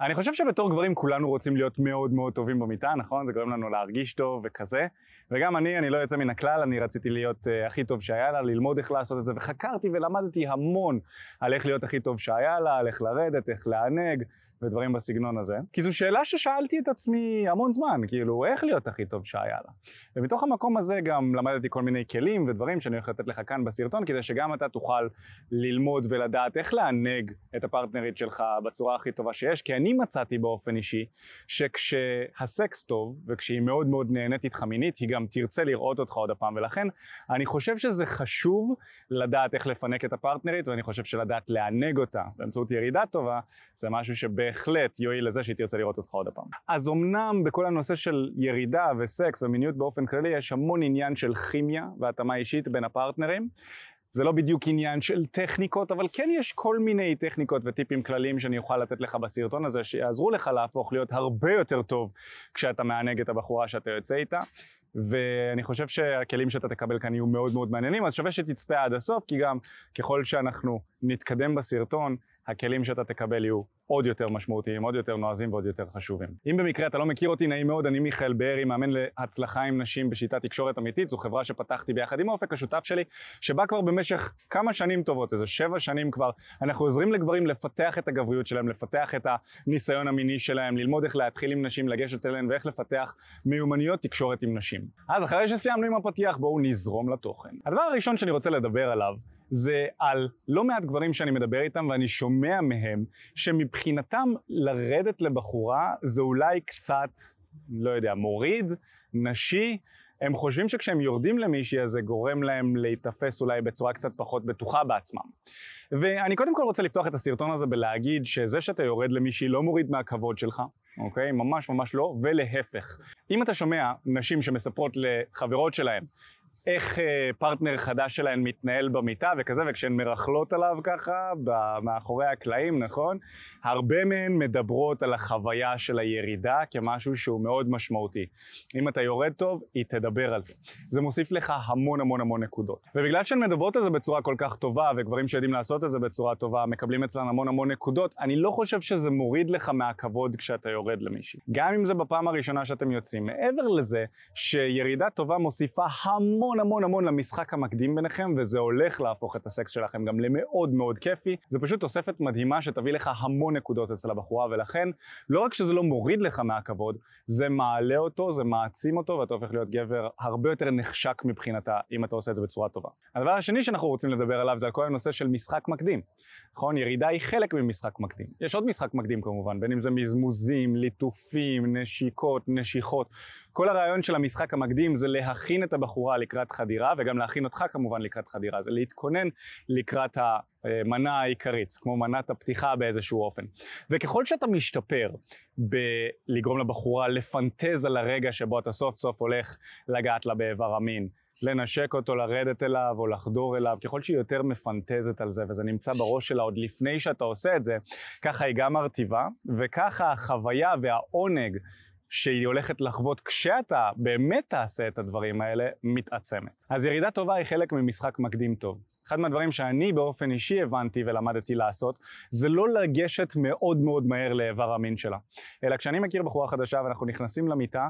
אני חושב שבתור גברים כולנו רוצים להיות מאוד מאוד טובים במיטה, נכון? זה גורם לנו להרגיש טוב וכזה. וגם אני, אני לא יוצא מן הכלל, אני רציתי להיות uh, הכי טוב שהיה לה, ללמוד איך לעשות את זה, וחקרתי ולמדתי המון על איך להיות הכי טוב שהיה לה, על איך לרדת, איך לענג. ודברים בסגנון הזה. כי זו שאלה ששאלתי את עצמי המון זמן, כאילו, איך להיות הכי טוב שהיה לה. ומתוך המקום הזה גם למדתי כל מיני כלים ודברים שאני הולך לתת לך כאן בסרטון, כדי שגם אתה תוכל ללמוד ולדעת איך לענג את הפרטנרית שלך בצורה הכי טובה שיש, כי אני מצאתי באופן אישי, שכשהסקס טוב, וכשהיא מאוד מאוד נהנית איתך מינית, היא גם תרצה לראות אותך עוד הפעם, ולכן אני חושב שזה חשוב לדעת איך לפנק את הפרטנרית, ואני חושב שלדעת לענג אותה באמצעות ירידה טובה, זה משהו שבהחלט בהחלט יועיל לזה שהיא תרצה לראות אותך עוד הפעם. אז אמנם בכל הנושא של ירידה וסקס ומיניות באופן כללי יש המון עניין של כימיה והתאמה אישית בין הפרטנרים. זה לא בדיוק עניין של טכניקות, אבל כן יש כל מיני טכניקות וטיפים כלליים שאני אוכל לתת לך בסרטון הזה, שיעזרו לך להפוך להיות הרבה יותר טוב כשאתה מענג את הבחורה שאתה יוצא איתה. ואני חושב שהכלים שאתה תקבל כאן יהיו מאוד מאוד מעניינים, אז שווה שתצפה עד הסוף, כי גם ככל שאנחנו נתקדם בסרטון, הכלים שאתה תקבל יהיו עוד יותר משמעותיים, עוד יותר נועזים ועוד יותר חשובים. אם במקרה אתה לא מכיר אותי, נעים מאוד, אני מיכאל בארי, מאמן להצלחה עם נשים בשיטת תקשורת אמיתית, זו חברה שפתחתי ביחד עם האופק השותף שלי, שבה כבר במשך כמה שנים טובות, איזה שבע שנים כבר, אנחנו עוזרים לגברים לפתח את הגבריות שלהם, לפתח את הניסיון המיני שלהם, ללמוד איך להתחיל עם נשים, לגשת אליהן ואיך לפתח מיומנויות תקשורת עם נשים. אז אחרי שסיימנו עם הפתיח, בואו נזרום לתוכן. הדבר הראשון שאני רוצה לדבר עליו זה על לא מעט גברים שאני מדבר איתם ואני שומע מהם שמבחינתם לרדת לבחורה זה אולי קצת, לא יודע, מוריד, נשי, הם חושבים שכשהם יורדים למישהי אז זה גורם להם להיתפס אולי בצורה קצת פחות בטוחה בעצמם. ואני קודם כל רוצה לפתוח את הסרטון הזה בלהגיד שזה שאתה יורד למישהי לא מוריד מהכבוד שלך, אוקיי? ממש ממש לא, ולהפך. אם אתה שומע נשים שמספרות לחברות שלהן איך אה, פרטנר חדש שלהן מתנהל במיטה וכזה, וכשהן מרכלות עליו ככה, מאחורי הקלעים, נכון? הרבה מהן מדברות על החוויה של הירידה כמשהו שהוא מאוד משמעותי. אם אתה יורד טוב, היא תדבר על זה. זה מוסיף לך המון המון המון נקודות. ובגלל שהן מדברות על זה בצורה כל כך טובה, וגברים שיודעים לעשות את זה בצורה טובה, מקבלים אצלן המון המון נקודות, אני לא חושב שזה מוריד לך מהכבוד כשאתה יורד למישהי. גם אם זה בפעם הראשונה שאתם יוצאים. מעבר לזה, שירידה טובה מוסיפה המון המון המון המון למשחק המקדים ביניכם, וזה הולך להפוך את הסקס שלכם גם למאוד מאוד כיפי. זה פשוט תוספת מדהימה שתביא לך המון נקודות אצל הבחורה, ולכן לא רק שזה לא מוריד לך מהכבוד, זה מעלה אותו, זה מעצים אותו, ואתה הופך להיות גבר הרבה יותר נחשק מבחינתה, אם אתה עושה את זה בצורה טובה. הדבר השני שאנחנו רוצים לדבר עליו זה על כל הנושא של משחק מקדים. נכון? ירידה היא חלק ממשחק מקדים. יש עוד משחק מקדים כמובן, בין אם זה מזמוזים, ליטופים, נשיקות, נשיכות. כל הרעיון של המשחק המקדים זה להכין את הבחורה לקראת חדירה, וגם להכין אותך כמובן לקראת חדירה, זה להתכונן לקראת המנה העיקרית, כמו מנת הפתיחה באיזשהו אופן. וככל שאתה משתפר בלגרום לבחורה לפנטז על הרגע שבו אתה סוף סוף הולך לגעת לה באיבר המין, לנשק אותו, לרדת אליו או לחדור אליו, ככל שהיא יותר מפנטזת על זה וזה נמצא בראש שלה עוד לפני שאתה עושה את זה, ככה היא גם מרטיבה, וככה החוויה והעונג שהיא הולכת לחוות כשאתה באמת תעשה את הדברים האלה, מתעצמת. אז ירידה טובה היא חלק ממשחק מקדים טוב. אחד מהדברים שאני באופן אישי הבנתי ולמדתי לעשות, זה לא לגשת מאוד מאוד מהר לאיבר המין שלה. אלא כשאני מכיר בחורה חדשה ואנחנו נכנסים למיטה,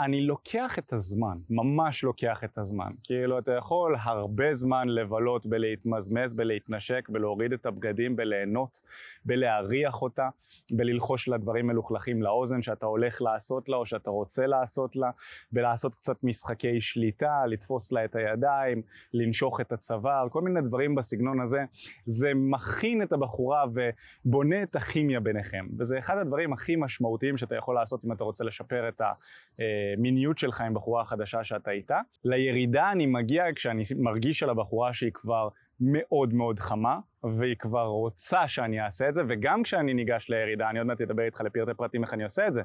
אני לוקח את הזמן, ממש לוקח את הזמן. כאילו, אתה יכול הרבה זמן לבלות בלהתמזמז, בלהתנשק, בלהוריד את הבגדים, בליהנות, בלהריח אותה, בללחוש לה דברים מלוכלכים לאוזן שאתה הולך לעשות לה או שאתה רוצה לעשות לה, בלעשות קצת משחקי שליטה, לתפוס לה את הידיים, לנשוך את הצוואר, כל מיני דברים בסגנון הזה. זה מכין את הבחורה ובונה את הכימיה ביניכם. וזה אחד הדברים הכי משמעותיים שאתה יכול לעשות אם אתה רוצה לשפר את ה... המיניות שלך עם בחורה חדשה שאתה איתה. לירידה אני מגיע כשאני מרגיש על הבחורה שהיא כבר מאוד מאוד חמה, והיא כבר רוצה שאני אעשה את זה, וגם כשאני ניגש לירידה, אני עוד מעט אדבר איתך לפרטי פרטים איך אני עושה את זה,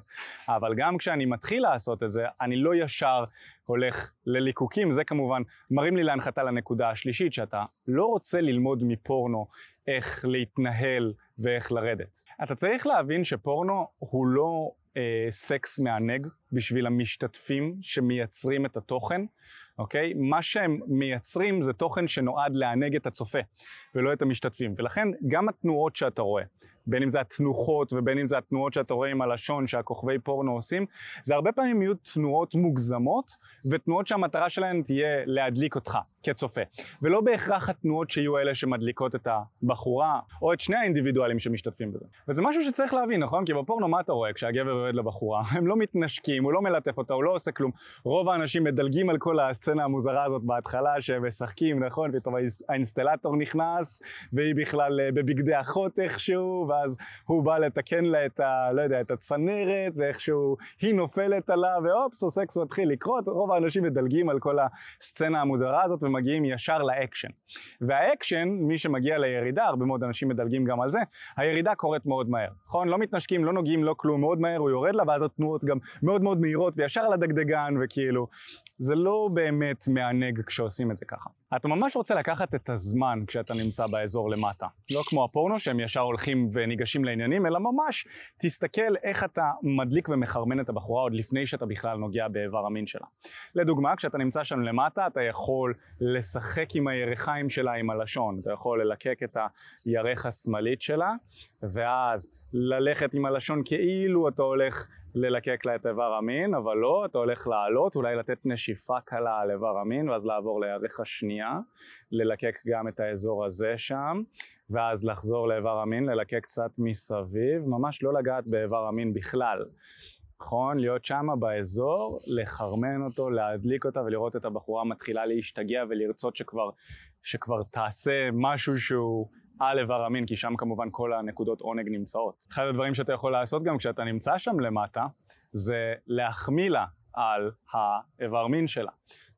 אבל גם כשאני מתחיל לעשות את זה, אני לא ישר הולך לליקוקים, זה כמובן מרים לי להנחתה לנקודה השלישית, שאתה לא רוצה ללמוד מפורנו איך להתנהל ואיך לרדת. אתה צריך להבין שפורנו הוא לא אה, סקס מענג בשביל המשתתפים שמייצרים את התוכן, אוקיי? מה שהם מייצרים זה תוכן שנועד לענג את הצופה ולא את המשתתפים. ולכן גם התנועות שאתה רואה בין אם זה התנוחות ובין אם זה התנועות שאתה רואה עם הלשון שהכוכבי פורנו עושים, זה הרבה פעמים יהיו תנועות מוגזמות ותנועות שהמטרה שלהן תהיה להדליק אותך כצופה. ולא בהכרח התנועות שיהיו אלה שמדליקות את הבחורה או את שני האינדיבידואלים שמשתתפים בזה. וזה משהו שצריך להבין, נכון? כי בפורנו מה אתה רואה כשהגבר יורד לבחורה? הם לא מתנשקים, הוא לא מלטף אותה, הוא לא עושה כלום. רוב האנשים מדלגים על כל הסצנה המוזרה הזאת בהתחלה שהם משחקים, נכון? פתאום האינסטלטור נכנס והיא בכלל אה, בבגדי אחות איכשהו, ואז הוא בא לתקן לה את ה... לא יודע, את הצנרת, ואיכשהו היא נופלת עליו, ואופס, הסקס מתחיל לקרות. רוב האנשים מדלגים על כל הסצנה המוזרה הזאת ומגיעים ישר לאקשן. והאקשן, מי שמגיע לירידה, הרבה מאוד אנשים מדלגים גם על זה, הירידה קורית מאוד מהר. נכון? לא מתנשקים, לא נוגעים, לא כלום, מאוד מהר הוא יורד לה, ואז התנועות גם מאוד מאוד מהירות, וישר על הדגדגן, וכאילו, זה לא באמת מענג כשעושים את זה ככה. אתה ממש רוצה לקחת את הזמן כשאתה נמצא באזור למטה. לא כמו הפורנו שהם ישר הולכים וניגשים לעניינים, אלא ממש תסתכל איך אתה מדליק ומחרמן את הבחורה עוד לפני שאתה בכלל נוגע באיבר המין שלה. לדוגמה, כשאתה נמצא שם למטה, אתה יכול לשחק עם הירכיים שלה עם הלשון. אתה יכול ללקק את הירך השמאלית שלה, ואז ללכת עם הלשון כאילו אתה הולך ללקק לה את איבר המין, אבל לא, אתה הולך לעלות, אולי לתת נשיפה קלה על איבר המין, ואז לעבור לירך השנייה, ללקק גם את האזור הזה שם, ואז לחזור לאיבר המין, ללקק קצת מסביב, ממש לא לגעת באיבר המין בכלל. נכון? להיות שם באזור, לחרמן אותו, להדליק אותה ולראות את הבחורה מתחילה להשתגע ולרצות שכבר, שכבר תעשה משהו שהוא על איבר המין, כי שם כמובן כל הנקודות עונג נמצאות. אחד הדברים שאתה יכול לעשות גם כשאתה נמצא שם למטה, זה להחמיא לה על האיבר מין שלה.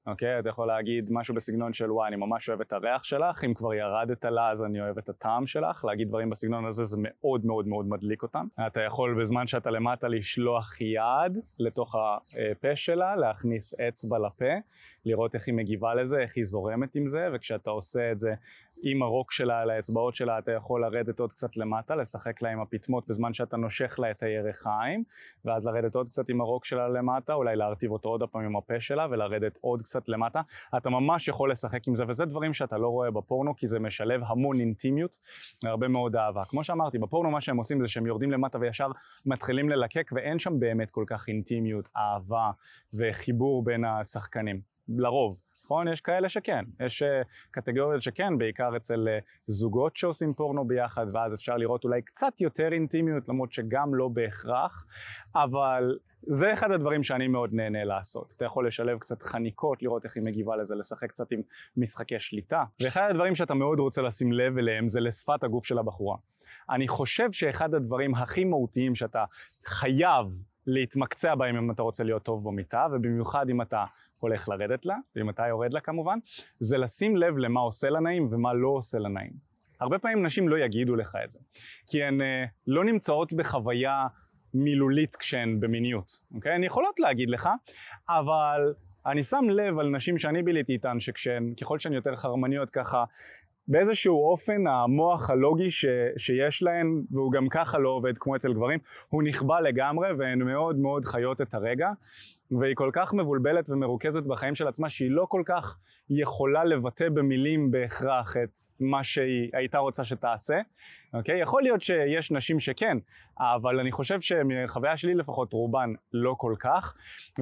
אוקיי? אתה יכול להגיד משהו בסגנון של וואי, אני ממש אוהב את הריח שלך, אם כבר ירדת לה אז אני אוהב את הטעם שלך, להגיד דברים בסגנון הזה זה מאוד מאוד מאוד מדליק אותם. אתה יכול בזמן שאתה למטה לשלוח יד לתוך הפה שלה, להכניס אצבע לפה, לראות איך היא מגיבה לזה, איך היא זורמת עם זה, וכשאתה עושה את זה עם הרוק שלה על האצבעות שלה אתה יכול לרדת עוד קצת למטה, לשחק לה עם הפטמות בזמן שאתה נושך לה את הירכיים ואז לרדת עוד קצת עם הרוק שלה למטה, אולי להרטיב אותו עוד פעם עם הפה שלה ולרדת עוד קצת למטה. אתה ממש יכול לשחק עם זה וזה דברים שאתה לא רואה בפורנו כי זה משלב המון אינטימיות והרבה מאוד אהבה. כמו שאמרתי, בפורנו מה שהם עושים זה שהם יורדים למטה וישר מתחילים ללקק ואין שם באמת כל כך אינטימיות, אהבה וחיבור בין השחקנים. לרוב. נכון? יש כאלה שכן, יש uh, קטגוריות שכן, בעיקר אצל uh, זוגות שעושים פורנו ביחד, ואז אפשר לראות אולי קצת יותר אינטימיות, למרות שגם לא בהכרח, אבל זה אחד הדברים שאני מאוד נהנה לעשות. אתה יכול לשלב קצת חניקות, לראות איך היא מגיבה לזה, לשחק קצת עם משחקי שליטה. ואחד הדברים שאתה מאוד רוצה לשים לב אליהם זה לשפת הגוף של הבחורה. אני חושב שאחד הדברים הכי מהותיים שאתה חייב להתמקצע בהם אם אתה רוצה להיות טוב במיטה, ובמיוחד אם אתה הולך לרדת לה, אתה יורד לה כמובן, זה לשים לב למה עושה לה נעים ומה לא עושה לה נעים. הרבה פעמים נשים לא יגידו לך את זה, כי הן uh, לא נמצאות בחוויה מילולית כשהן במיניות, אוקיי? הן יכולות להגיד לך, אבל אני שם לב על נשים שאני ביליתי איתן, שכשהן, ככל שהן יותר חרמניות ככה, באיזשהו אופן המוח הלוגי ש, שיש להן, והוא גם ככה לא עובד כמו אצל גברים, הוא נכבה לגמרי והן מאוד מאוד חיות את הרגע. והיא כל כך מבולבלת ומרוכזת בחיים של עצמה שהיא לא כל כך יכולה לבטא במילים בהכרח את מה שהיא הייתה רוצה שתעשה, אוקיי? יכול להיות שיש נשים שכן, אבל אני חושב שמחוויה שלי לפחות רובן לא כל כך,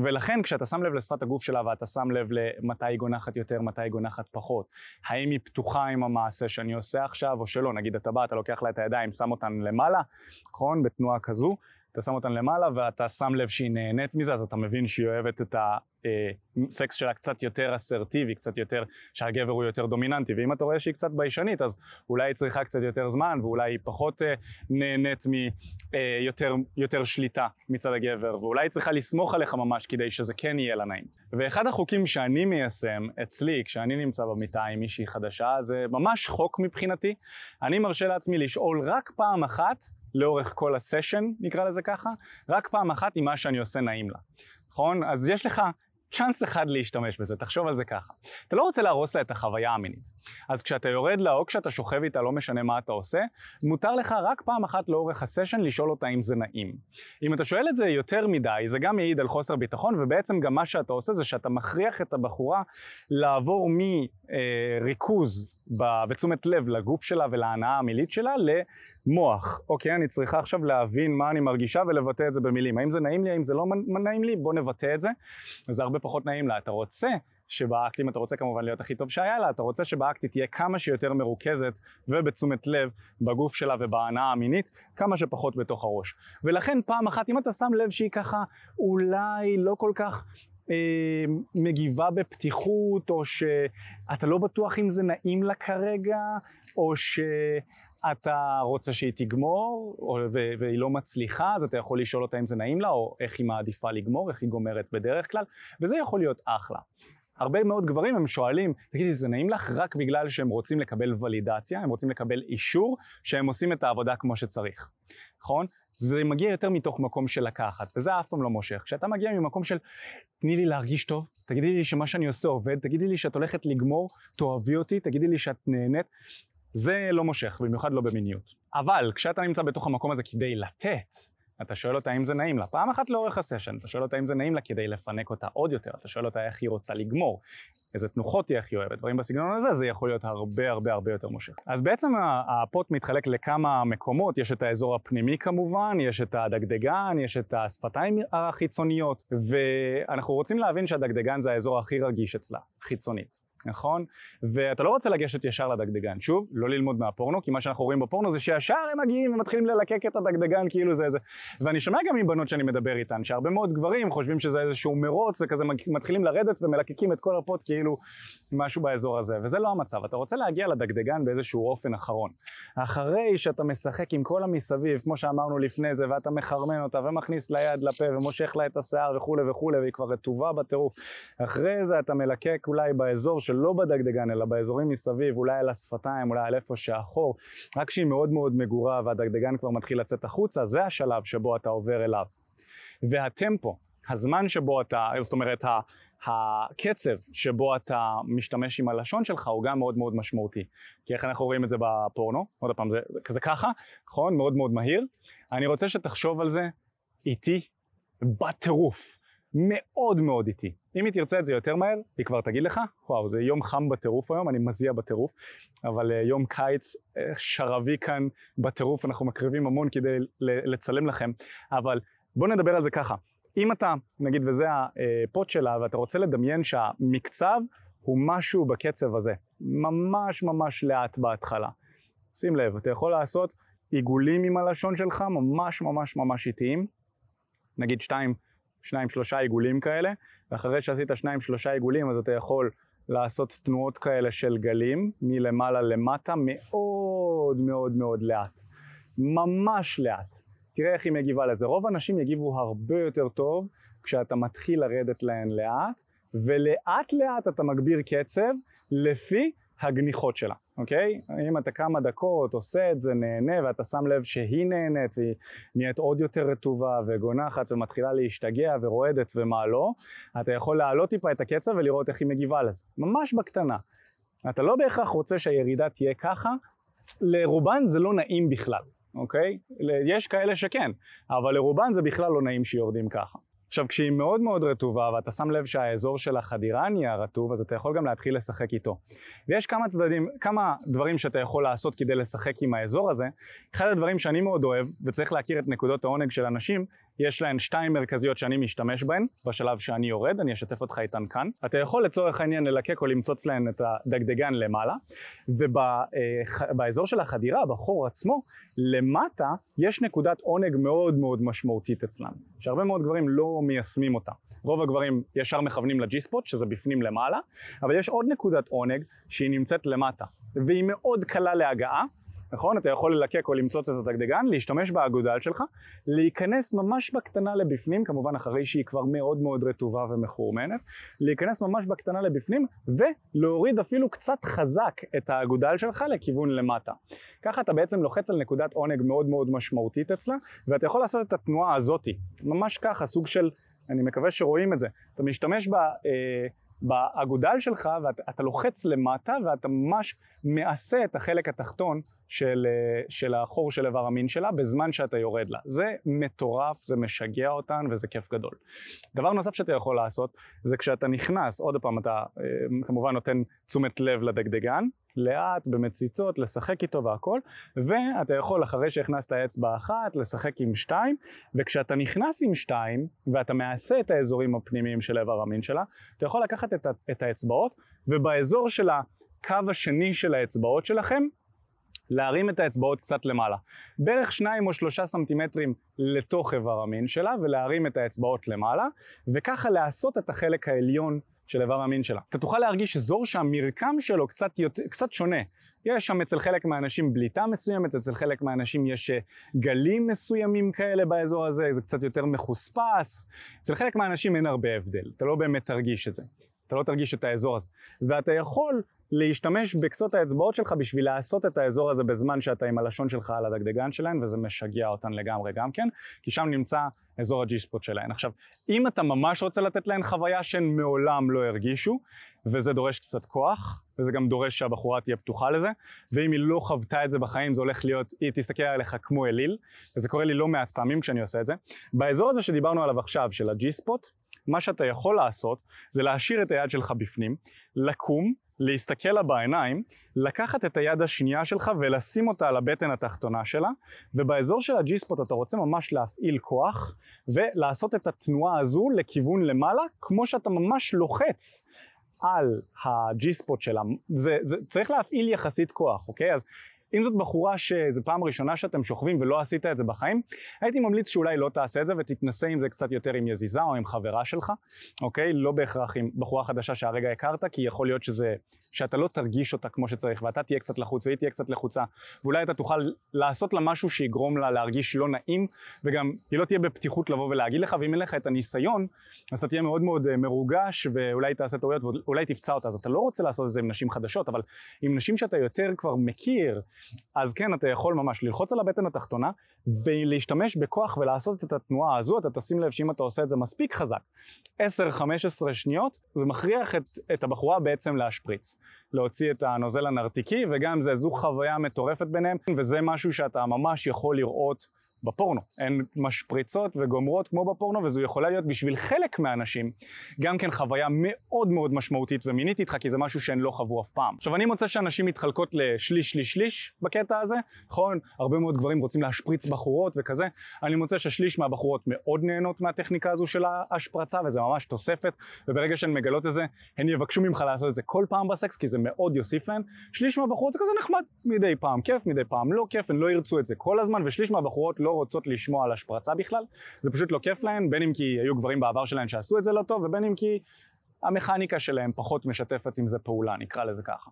ולכן כשאתה שם לב לשפת הגוף שלה ואתה שם לב למתי היא גונחת יותר, מתי היא גונחת פחות, האם היא פתוחה עם המעשה שאני עושה עכשיו או שלא, נגיד אתה בא, אתה לוקח לה את הידיים, שם אותן למעלה, נכון? בתנועה כזו. אתה שם אותן למעלה ואתה שם לב שהיא נהנית מזה, אז אתה מבין שהיא אוהבת את הסקס שלה קצת יותר אסרטיבי, קצת יותר, שהגבר הוא יותר דומיננטי, ואם אתה רואה שהיא קצת ביישנית, אז אולי היא צריכה קצת יותר זמן, ואולי היא פחות אה, נהנית מיותר יותר שליטה מצד הגבר, ואולי היא צריכה לסמוך עליך ממש כדי שזה כן יהיה לה נעים. ואחד החוקים שאני מיישם אצלי, כשאני נמצא במיטה עם מישהי חדשה, זה ממש חוק מבחינתי. אני מרשה לעצמי לשאול רק פעם אחת לאורך כל הסשן, נקרא לזה ככה, רק פעם אחת עם מה שאני עושה נעים לה, נכון? אז יש לך צ'אנס אחד להשתמש בזה, תחשוב על זה ככה. אתה לא רוצה להרוס לה את החוויה המינית. אז כשאתה יורד לה או כשאתה שוכב איתה, לא משנה מה אתה עושה, מותר לך רק פעם אחת לאורך הסשן לשאול אותה אם זה נעים. אם אתה שואל את זה יותר מדי, זה גם מעיד על חוסר ביטחון, ובעצם גם מה שאתה עושה זה שאתה מכריח את הבחורה לעבור מריכוז ותשומת לב לגוף שלה ולהנאה המילית שלה למוח. אוקיי, אני צריכה עכשיו להבין מה אני מרגישה ולבטא את זה במילים. האם זה נעים לי, האם זה לא נעים לי, בוא נבטא את זה. וזה הרבה פחות נעים לה. אתה רוצה שבאקט, אם אתה רוצה כמובן להיות הכי טוב שהיה לה, אתה רוצה שבאקט תהיה כמה שיותר מרוכזת ובתשומת לב בגוף שלה ובהנאה המינית, כמה שפחות בתוך הראש. ולכן פעם אחת, אם אתה שם לב שהיא ככה אולי לא כל כך אה, מגיבה בפתיחות, או שאתה לא בטוח אם זה נעים לה כרגע, או שאתה רוצה שהיא תגמור, או, והיא לא מצליחה, אז אתה יכול לשאול אותה אם זה נעים לה, או איך היא מעדיפה לגמור, איך היא גומרת בדרך כלל, וזה יכול להיות אחלה. הרבה מאוד גברים הם שואלים, תגידי, זה נעים לך רק בגלל שהם רוצים לקבל ולידציה, הם רוצים לקבל אישור שהם עושים את העבודה כמו שצריך, נכון? זה מגיע יותר מתוך מקום של לקחת, וזה אף פעם לא מושך. כשאתה מגיע ממקום של תני לי להרגיש טוב, תגידי לי שמה שאני עושה עובד, תגידי לי שאת הולכת לגמור, תאהבי אותי, תגידי לי שאת נהנית, זה לא מושך, במיוחד לא במיניות. אבל כשאתה נמצא בתוך המקום הזה כדי לתת, אתה שואל אותה אם זה נעים לה. פעם אחת לאורך הסשן, אתה שואל אותה אם זה נעים לה כדי לפנק אותה עוד יותר, אתה שואל אותה איך היא רוצה לגמור, איזה תנוחות היא, היא אוהבת, דברים בסגנון הזה, זה יכול להיות הרבה הרבה הרבה יותר מושך. אז בעצם הפוט מתחלק לכמה מקומות, יש את האזור הפנימי כמובן, יש את הדגדגן, יש את השפתיים החיצוניות, ואנחנו רוצים להבין שהדגדגן זה האזור הכי רגיש אצלה, חיצונית. נכון? ואתה לא רוצה לגשת ישר לדגדגן. שוב, לא ללמוד מהפורנו, כי מה שאנחנו רואים בפורנו זה שישר הם מגיעים ומתחילים ללקק את הדגדגן כאילו זה איזה... ואני שומע גם מבנות שאני מדבר איתן, שהרבה מאוד גברים חושבים שזה איזשהו מרוץ, וכזה מתחילים לרדת ומלקקים את כל הפוט כאילו משהו באזור הזה, וזה לא המצב. אתה רוצה להגיע לדגדגן באיזשהו אופן אחרון. אחרי שאתה משחק עם כל המסביב, כמו שאמרנו לפני זה, ואתה מחרמן אותה ומכניס לה יד לפה ומושך לה את השיער וכולי וכולי, והיא כבר רטובה בטירוף. אחרי זה אתה מלקק אולי באזור שלא בדגדגן, אלא באזורים מסביב, אולי על השפתיים, אולי על איפה שהחור, רק כשהיא מאוד מאוד מגורה והדגדגן כבר מתחיל לצאת החוצה, זה השלב שבו אתה עובר אליו. והטמפו, הזמן שבו אתה, זאת אומרת, הקצב שבו אתה משתמש עם הלשון שלך הוא גם מאוד מאוד משמעותי. כי איך אנחנו רואים את זה בפורנו? עוד פעם, זה, זה כזה ככה, נכון? מאוד מאוד מהיר. אני רוצה שתחשוב על זה איטי, בטירוף. מאוד מאוד איטי. אם היא תרצה את זה יותר מהר, היא כבר תגיד לך, וואו, זה יום חם בטירוף היום, אני מזיע בטירוף, אבל uh, יום קיץ uh, שרבי כאן בטירוף, אנחנו מקריבים המון כדי לצלם לכם, אבל בואו נדבר על זה ככה. אם אתה, נגיד, וזה הפוט שלה, ואתה רוצה לדמיין שהמקצב הוא משהו בקצב הזה, ממש ממש לאט בהתחלה. שים לב, אתה יכול לעשות עיגולים עם הלשון שלך, ממש ממש ממש איטיים, נגיד שתיים, שניים שלושה עיגולים כאלה, ואחרי שעשית שניים שלושה עיגולים אז אתה יכול לעשות תנועות כאלה של גלים מלמעלה למטה מאוד מאוד מאוד לאט. ממש לאט. תראה איך היא מגיבה לזה. רוב האנשים יגיבו הרבה יותר טוב כשאתה מתחיל לרדת להן לאט, ולאט לאט אתה מגביר קצב לפי הגניחות שלה, אוקיי? אם אתה כמה דקות עושה את זה, נהנה, ואתה שם לב שהיא נהנית והיא נהיית עוד יותר רטובה וגונחת ומתחילה להשתגע ורועדת ומה לא, אתה יכול להעלות טיפה את הקצב ולראות איך היא מגיבה לזה. ממש בקטנה. אתה לא בהכרח רוצה שהירידה תהיה ככה, לרובן זה לא נעים בכלל, אוקיי? יש כאלה שכן, אבל לרובן זה בכלל לא נעים שיורדים ככה. עכשיו, כשהיא מאוד מאוד רטובה ואתה שם לב שהאזור של החדירה נהיה רטוב, אז אתה יכול גם להתחיל לשחק איתו. ויש כמה צדדים, כמה דברים שאתה יכול לעשות כדי לשחק עם האזור הזה. אחד הדברים שאני מאוד אוהב, וצריך להכיר את נקודות העונג של אנשים, יש להן שתיים מרכזיות שאני משתמש בהן בשלב שאני יורד, אני אשתף אותך איתן כאן. אתה יכול לצורך העניין ללקק או למצוץ להן את הדגדגן למעלה, ובאזור של החדירה, בחור עצמו, למטה יש נקודת עונג מאוד מאוד משמעותית אצלם, שהרבה מאוד גברים לא מיישמים אותה. רוב הגברים ישר מכוונים לג'י ספוט, שזה בפנים למעלה, אבל יש עוד נקודת עונג שהיא נמצאת למטה, והיא מאוד קלה להגעה, נכון? אתה יכול ללקק או למצוץ את הדגדגן, להשתמש באגודל שלך, להיכנס ממש בקטנה לבפנים, כמובן אחרי שהיא כבר מאוד מאוד רטובה ומחורמנת, להיכנס ממש בקטנה לבפנים ולהוריד אפילו קצת חזק את האגודל שלך לכיוון למטה. ככה אתה בעצם לוחץ על נקודת עונג מאוד מאוד משמעותית אצלה, ואתה יכול לעשות את התנועה הזאתי, ממש ככה, סוג של, אני מקווה שרואים את זה, אתה משתמש ב... אה, באגודל שלך ואתה לוחץ למטה ואתה ממש מעשה את החלק התחתון של, אה, של החור של איבר המין שלה בזמן שאתה יורד לה. זה מטורף, זה משגע אותן וזה כיף גדול. דבר נוסף שאתה יכול לעשות זה כשאתה נכנס, עוד פעם אתה אה, כמובן נותן תשומת לב לדגדגן, לאט, במציצות, לשחק איתו והכל, ואתה יכול אחרי שהכנסת אצבע אחת, לשחק עם שתיים, וכשאתה נכנס עם שתיים, ואתה מעשה את האזורים הפנימיים של איבר המין שלה, אתה יכול לקחת את, את האצבעות, ובאזור של הקו השני של האצבעות שלכם, להרים את האצבעות קצת למעלה. בערך שניים או שלושה סנטימטרים לתוך איבר המין שלה, ולהרים את האצבעות למעלה, וככה לעשות את החלק העליון של איבר המין שלה. אתה תוכל להרגיש אזור שהמרקם שלו קצת, יותר, קצת שונה. יש שם אצל חלק מהאנשים בליטה מסוימת, אצל חלק מהאנשים יש אה, גלים מסוימים כאלה באזור הזה, זה קצת יותר מחוספס. אצל חלק מהאנשים אין הרבה הבדל, אתה לא באמת תרגיש את זה. אתה לא תרגיש את האזור הזה. ואתה יכול להשתמש בקצות האצבעות שלך בשביל לעשות את האזור הזה בזמן שאתה עם הלשון שלך על הדגדגן שלהן, וזה משגע אותן לגמרי גם כן, כי שם נמצא אזור הג'י ספוט שלהן. עכשיו, אם אתה ממש רוצה לתת להן חוויה שהן מעולם לא הרגישו, וזה דורש קצת כוח, וזה גם דורש שהבחורה תהיה פתוחה לזה, ואם היא לא חוותה את זה בחיים, זה הולך להיות, היא תסתכל עליך כמו אליל, וזה קורה לי לא מעט פעמים כשאני עושה את זה. באזור הזה שדיברנו עליו עכשיו, של הג'י ספוט, מה שאתה יכול לעשות זה להשאיר את היד שלך בפנים, לקום, להסתכל לה בעיניים, לקחת את היד השנייה שלך ולשים אותה על הבטן התחתונה שלה, ובאזור של הג'י ספוט אתה רוצה ממש להפעיל כוח ולעשות את התנועה הזו לכיוון למעלה, כמו שאתה ממש לוחץ על הג'י ספוט שלה. זה, זה צריך להפעיל יחסית כוח, אוקיי? אז אם זאת בחורה שזו פעם ראשונה שאתם שוכבים ולא עשית את זה בחיים, הייתי ממליץ שאולי לא תעשה את זה ותתנסה עם זה קצת יותר עם יזיזה או עם חברה שלך, אוקיי? לא בהכרח עם בחורה חדשה שהרגע הכרת, כי יכול להיות שזה, שאתה לא תרגיש אותה כמו שצריך, ואתה תהיה קצת לחוץ והיא תהיה קצת לחוצה, ואולי אתה תוכל לעשות לה משהו שיגרום לה להרגיש לא נעים, וגם היא לא תהיה בפתיחות לבוא ולהגיד לך, ואם אין לך את הניסיון, אז אתה תהיה מאוד מאוד אה, מרוגש, ואולי תעשה טעויות, ואולי תפצע אותה. אז אתה לא רוצה לעשות את זה עם נשים חדשות, אבל עם נשים שאתה יותר כבר מכיר, אז כן, אתה יכול ממש ללחוץ על הבטן התחתונה ולהשתמש בכוח ולעשות את התנועה הזו, אתה תשים לב שאם אתה עושה את זה מספיק חזק, 10-15 שניות, זה מכריח את, את הבחורה בעצם להשפריץ, להוציא את הנוזל הנרתיקי, וגם זה, זו חוויה מטורפת ביניהם, וזה משהו שאתה ממש יכול לראות בפורנו. הן משפריצות וגומרות כמו בפורנו, וזו יכולה להיות בשביל חלק מהאנשים גם כן חוויה מאוד מאוד משמעותית ומינית איתך, כי זה משהו שהן לא חוו אף פעם. עכשיו, אני מוצא שאנשים מתחלקות לשליש, שליש, שליש בקטע הזה, נכון? הרבה מאוד גברים רוצים להשפריץ בחורות וכזה. אני מוצא ששליש מהבחורות מאוד נהנות מהטכניקה הזו של ההשפרצה, וזה ממש תוספת, וברגע שהן מגלות את זה, הן יבקשו ממך לעשות את זה כל פעם בסקס, כי זה מאוד יוסיף להן. שליש מהבחורות זה כזה נחמד מדי פעם, כיף מדי פעם, לא כיף, הן לא ירצו את זה כל הזמן, ושליש מהבחורות לא רוצות לשמוע על השפרצה בכלל, זה פשוט לא כיף להן, בין אם כי היו גברים בעבר שלהן שעשו את זה לא טוב, ובין אם כי המכניקה שלהם פחות משתפת עם זה פעולה, נקרא לזה ככה.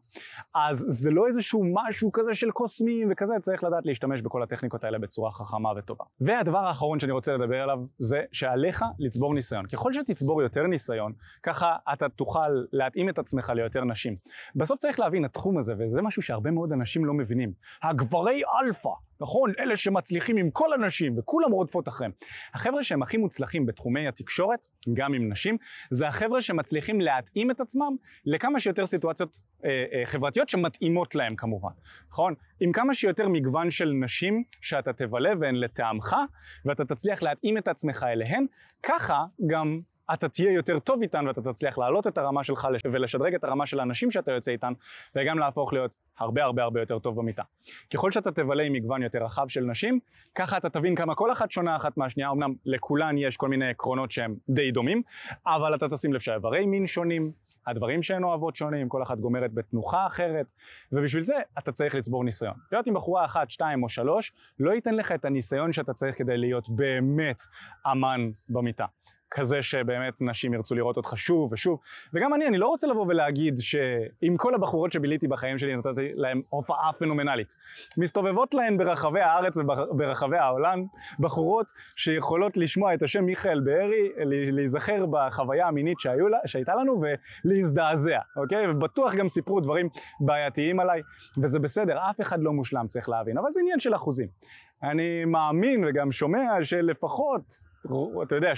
אז זה לא איזשהו משהו כזה של קוסמים וכזה, צריך לדעת להשתמש בכל הטכניקות האלה בצורה חכמה וטובה. והדבר האחרון שאני רוצה לדבר עליו זה שעליך לצבור ניסיון. ככל שתצבור יותר ניסיון, ככה אתה תוכל להתאים את עצמך ליותר נשים. בסוף צריך להבין, התחום הזה, וזה משהו שהרבה מאוד אנשים לא מבינים, הגברי אלפא. נכון? אלה שמצליחים עם כל הנשים וכולם רודפות אחריהם. החבר'ה שהם הכי מוצלחים בתחומי התקשורת, גם עם נשים, זה החבר'ה שמצליחים להתאים את עצמם לכמה שיותר סיטואציות אה, אה, חברתיות שמתאימות להם כמובן, נכון? עם כמה שיותר מגוון של נשים שאתה תבלה והן לטעמך, ואתה תצליח להתאים את עצמך אליהן, ככה גם אתה תהיה יותר טוב איתן ואתה תצליח להעלות את הרמה שלך ולשדרג את הרמה של האנשים שאתה יוצא איתן וגם להפוך להיות הרבה הרבה הרבה יותר טוב במיטה. ככל שאתה תבלה עם מגוון יותר רחב של נשים, ככה אתה תבין כמה כל אחת שונה אחת מהשנייה, אמנם לכולן יש כל מיני עקרונות שהם די דומים, אבל אתה תשים לב שהאיברי מין שונים, הדברים שהן אוהבות שונים, כל אחת גומרת בתנוחה אחרת, ובשביל זה אתה צריך לצבור ניסיון. להיות עם בחורה אחת, שתיים או שלוש, לא ייתן לך את הניסיון שאתה צריך כדי להיות באמת אמן במיטה. כזה שבאמת נשים ירצו לראות אותך שוב ושוב. וגם אני, אני לא רוצה לבוא ולהגיד שעם כל הבחורות שביליתי בחיים שלי נתתי להן הופעה פנומנלית. מסתובבות להן ברחבי הארץ וברחבי העולם בחורות שיכולות לשמוע את השם מיכאל בארי, להיזכר בחוויה המינית שהיו, שהייתה לנו ולהזדעזע, אוקיי? ובטוח גם סיפרו דברים בעייתיים עליי, וזה בסדר, אף אחד לא מושלם צריך להבין, אבל זה עניין של אחוזים. אני מאמין וגם שומע שלפחות אתה יודע,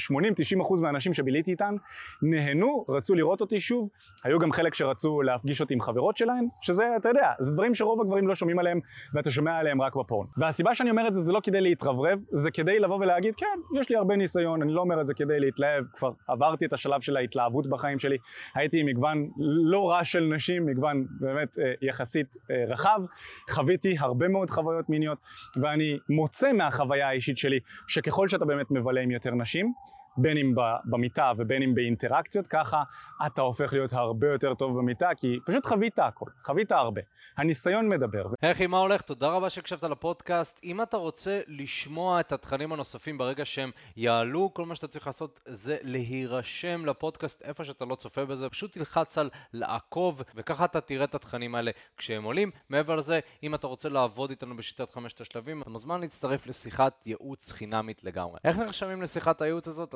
80-90 אחוז מהאנשים שביליתי איתן נהנו, רצו לראות אותי שוב, היו גם חלק שרצו להפגיש אותי עם חברות שלהם, שזה, אתה יודע, זה דברים שרוב הגברים לא שומעים עליהם, ואתה שומע עליהם רק בפורן. והסיבה שאני אומר את זה, זה לא כדי להתרברב, זה כדי לבוא ולהגיד, כן, יש לי הרבה ניסיון, אני לא אומר את זה כדי להתלהב, כבר עברתי את השלב של ההתלהבות בחיים שלי, הייתי עם מגוון לא רע של נשים, מגוון באמת אה, יחסית אה, רחב, חוויתי הרבה מאוד חוויות מיניות, ואני מוצא מהחוויה האישית שלי, שככל שאתה באמת מבלה עם יותר נשים, בין אם במיטה ובין אם באינטראקציות, ככה אתה הופך להיות הרבה יותר טוב במיטה, כי פשוט חווית הכל, חווית הרבה. הניסיון מדבר. היי, מה הולך? תודה רבה שהקשבת לפודקאסט. אם אתה רוצה לשמוע את התכנים הנוספים ברגע שהם יעלו, כל מה שאתה צריך לעשות זה להירשם לפודקאסט איפה שאתה לא צופה בזה, פשוט תלחץ על לעקוב, וככה אתה תראה את התכנים האלה כשהם עולים. מעבר לזה, אם אתה רוצה לעבוד איתנו בשיטת חמשת השלבים, אתה מוזמן להצטרף לשיחת ייעוץ חינמית לגמרי. איך נרשמים לשיחת הייעוץ הזאת?